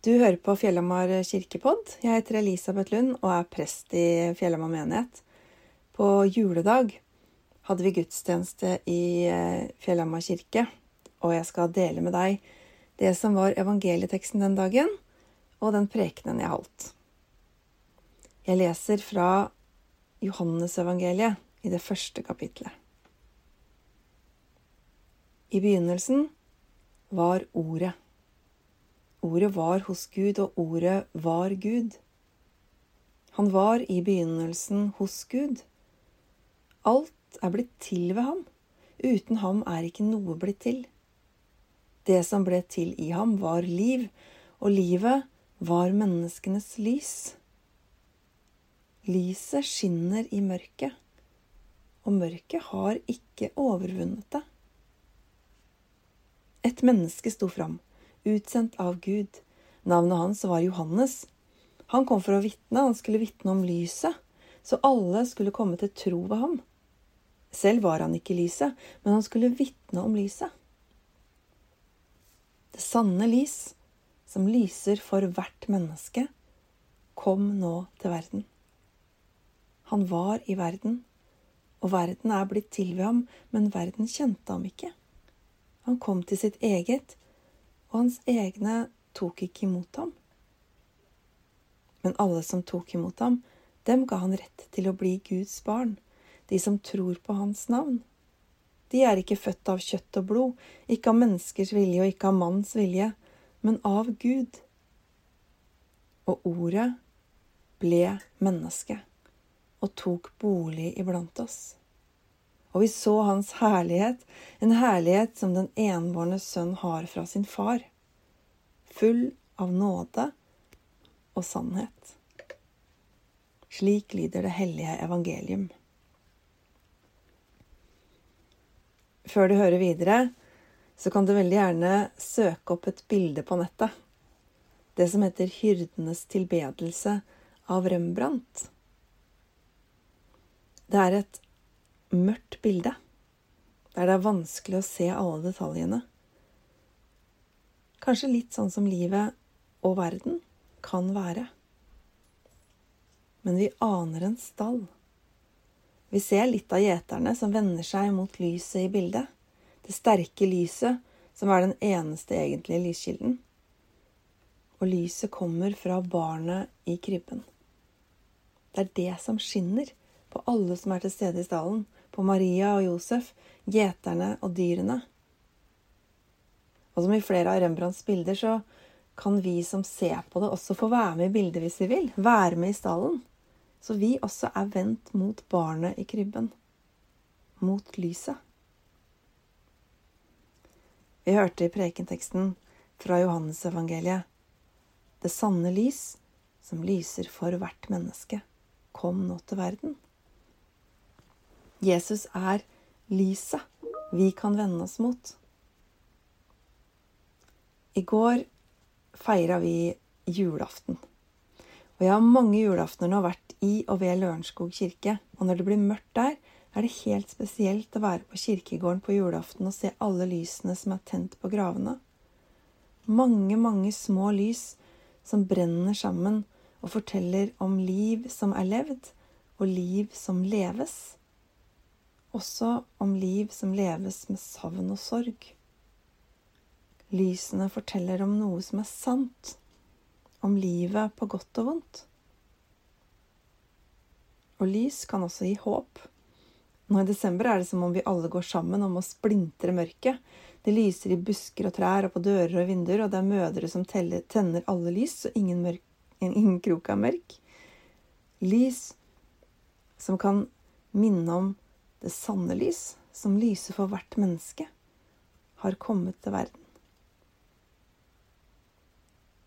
Du hører på Fjellhamar kirkepodd. Jeg heter Elisabeth Lund og er prest i Fjellhamar menighet. På juledag hadde vi gudstjeneste i eh, Fjellhamar kirke, og jeg skal dele med deg det som var evangelieteksten den dagen, og den prekenen jeg holdt. Jeg leser fra Johannesevangeliet i det første kapitlet. I begynnelsen var Ordet. Ordet var hos Gud, og ordet var Gud. Han var i begynnelsen hos Gud. Alt er blitt til ved ham. Uten ham er ikke noe blitt til. Det som ble til i ham, var liv, og livet var menneskenes lys. Lyset skinner i mørket, og mørket har ikke overvunnet det. Et menneske sto fram, utsendt av Gud. Navnet hans var Johannes. Han kom for å vitne, han skulle vitne om lyset, så alle skulle komme til tro ved ham. Selv var han ikke lyset, men han skulle vitne om lyset. Det sanne lys, som lyser for hvert menneske, kom nå til verden. Han var i verden, og verden er blitt til ved ham, men verden kjente ham ikke. Han kom til sitt eget, og hans egne tok ikke imot ham. Men alle som tok imot ham, dem ga han rett til å bli Guds barn, de som tror på hans navn. De er ikke født av kjøtt og blod, ikke av menneskers vilje og ikke av manns vilje, men av Gud. Og ordet ble menneske og tok bolig iblant oss. Og vi så hans herlighet, en herlighet som den enbårne sønn har fra sin far, full av nåde og sannhet. Slik lyder det hellige evangelium. Før du hører videre, så kan du veldig gjerne søke opp et bilde på nettet. Det som heter 'Hyrdenes tilbedelse' av Rembrandt. Det er et mørkt bilde, der det er vanskelig å se alle detaljene. Kanskje litt sånn som livet og verden kan være. Men vi aner en stall. Vi ser litt av gjeterne som vender seg mot lyset i bildet. Det sterke lyset som er den eneste egentlige lyskilden. Og lyset kommer fra barnet i krybben. Det er det som skinner på alle som er til stede i stallen, på Maria og Josef, gjeterne og dyrene. Og som i flere av Rembrandts bilder, så kan vi som ser på det, også få være med i bildet hvis vi vil. Være med i stallen. Så vi også er vendt mot barnet i krybben. Mot lyset. Vi hørte i prekenteksten fra Johannesevangeliet Det sanne lys, som lyser for hvert menneske, kom nå til verden. Jesus er lyset vi kan vende oss mot. I går feira vi julaften. Og jeg har mange julaftener nå vært i og ved Lørenskog kirke. Og når det blir mørkt der, er det helt spesielt å være på kirkegården på julaften og se alle lysene som er tent på gravene. Mange, mange små lys som brenner sammen og forteller om liv som er levd, og liv som leves også om liv som leves med savn og sorg. Lysene forteller om noe som er sant, om livet på godt og vondt. Og lys kan også gi håp. Nå i desember er det som om vi alle går sammen om å splintre mørket. Det lyser i busker og trær og på dører og vinduer, og det er mødre som teller, tenner alle lys, så ingen, mørk, ingen krok er mørk. Lys som kan minne om det sanne lys, som lyser for hvert menneske, har kommet til verden.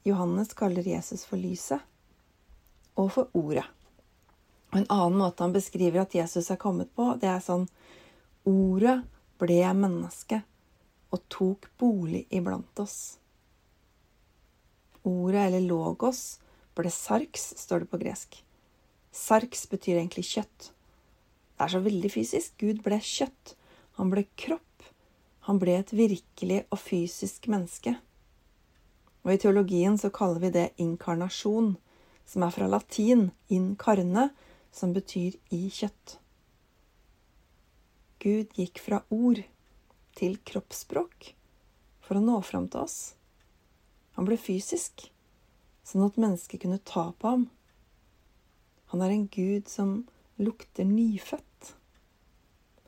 Johannes kaller Jesus for lyset og for ordet. Og En annen måte han beskriver at Jesus er kommet på, det er sånn Ordet ble menneske og tok bolig iblant oss. Ordet, eller logos, ble sarks, står det på gresk. Sarks betyr egentlig kjøtt. Det er så veldig fysisk. Gud ble kjøtt. Han ble kropp. Han ble et virkelig og fysisk menneske. Og i teologien så kaller vi det inkarnasjon, som er fra latin incarne, som betyr i kjøtt. Gud gikk fra ord til kroppsspråk for å nå fram til oss. Han ble fysisk, sånn at mennesket kunne ta på ham. Han er en gud som lukter nyfødt.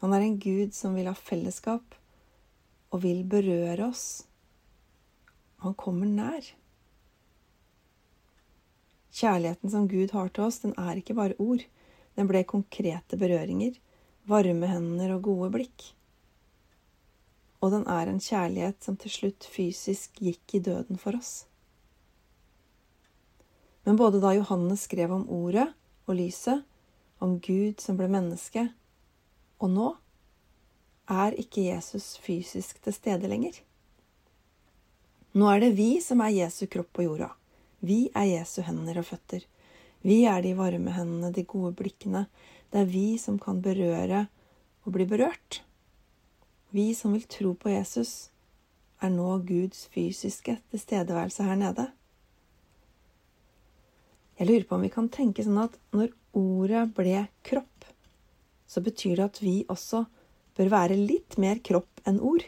Han er en gud som vil ha fellesskap og vil berøre oss han kommer nær. Kjærligheten som Gud har til oss, den er ikke bare ord. Den ble konkrete berøringer, varme hender og gode blikk. Og den er en kjærlighet som til slutt fysisk gikk i døden for oss. Men både da Johannes skrev om ordet og lyset, om Gud som ble menneske, og nå, er ikke Jesus fysisk til stede lenger. Nå er det vi som er Jesu kropp på jorda. Vi er Jesu hender og føtter. Vi er de varme hendene, de gode blikkene. Det er vi som kan berøre og bli berørt. Vi som vil tro på Jesus, er nå Guds fysiske tilstedeværelse her nede. Jeg lurer på om vi kan tenke sånn at når ordet ble kropp, så betyr det at vi også bør være litt mer kropp enn ord.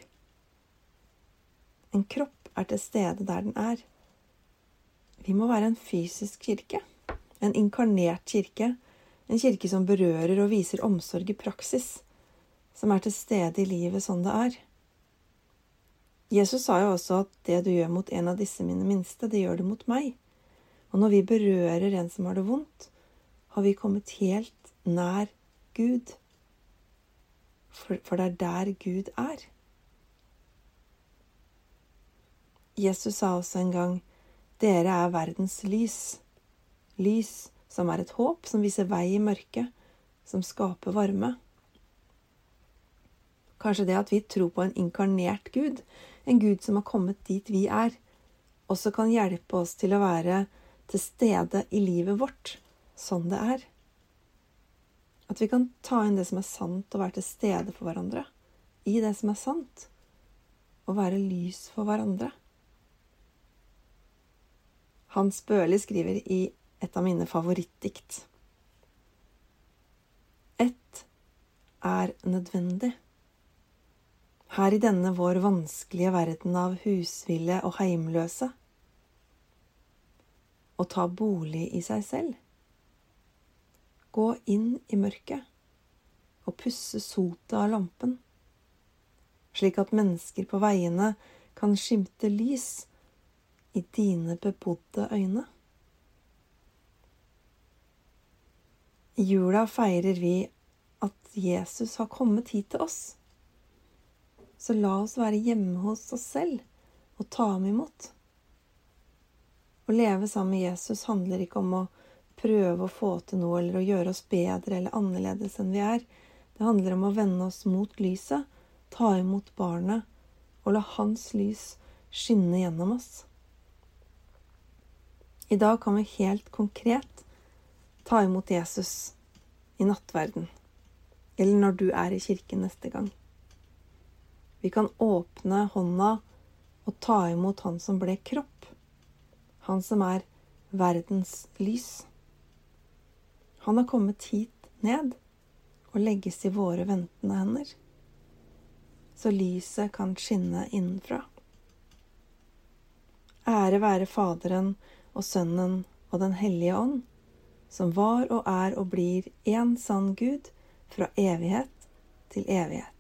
En kropp er til stede der den er. Vi må være en fysisk kirke. En inkarnert kirke. En kirke som berører og viser omsorg i praksis. Som er til stede i livet sånn det er. Jesus sa jo også at det du gjør mot en av disse mine minste, det gjør du mot meg. Og når vi berører en som har det vondt, har vi kommet helt nær Gud. For, for det er der Gud er. Jesus sa også en gang, dere er verdens lys. Lys som er et håp som viser vei i mørket, som skaper varme. Kanskje det at vi tror på en inkarnert Gud, en Gud som har kommet dit vi er, også kan hjelpe oss til å være til stede i livet vårt sånn det er. At vi kan ta inn det som er sant, og være til stede for hverandre i det som er sant, og være lys for hverandre. Hans Børli skriver i et av mine favorittdikt. Ett er nødvendig. Her i denne vår vanskelige verden av husville og heimløse. Å ta bolig i seg selv. Gå inn i mørket og pusse sotet av lampen, slik at mennesker på veiene kan skimte lys i dine bebodde øyne. I jula feirer vi at Jesus har kommet hit til oss. Så la oss være hjemme hos oss selv og ta ham imot. Å leve sammen med Jesus handler ikke om å prøve å få til noe eller å gjøre oss bedre eller annerledes enn vi er. Det handler om å vende oss mot lyset, ta imot barnet og la hans lys skinne gjennom oss. I dag kan vi helt konkret ta imot Jesus i nattverden, eller når du er i kirken neste gang. Vi kan åpne hånda og ta imot Han som ble kropp, Han som er verdens lys. Han har kommet hit ned og legges i våre ventende hender, så lyset kan skinne innenfra. Ære være Faderen og Sønnen og Den hellige ånd, som var og er og blir én sann Gud fra evighet til evighet.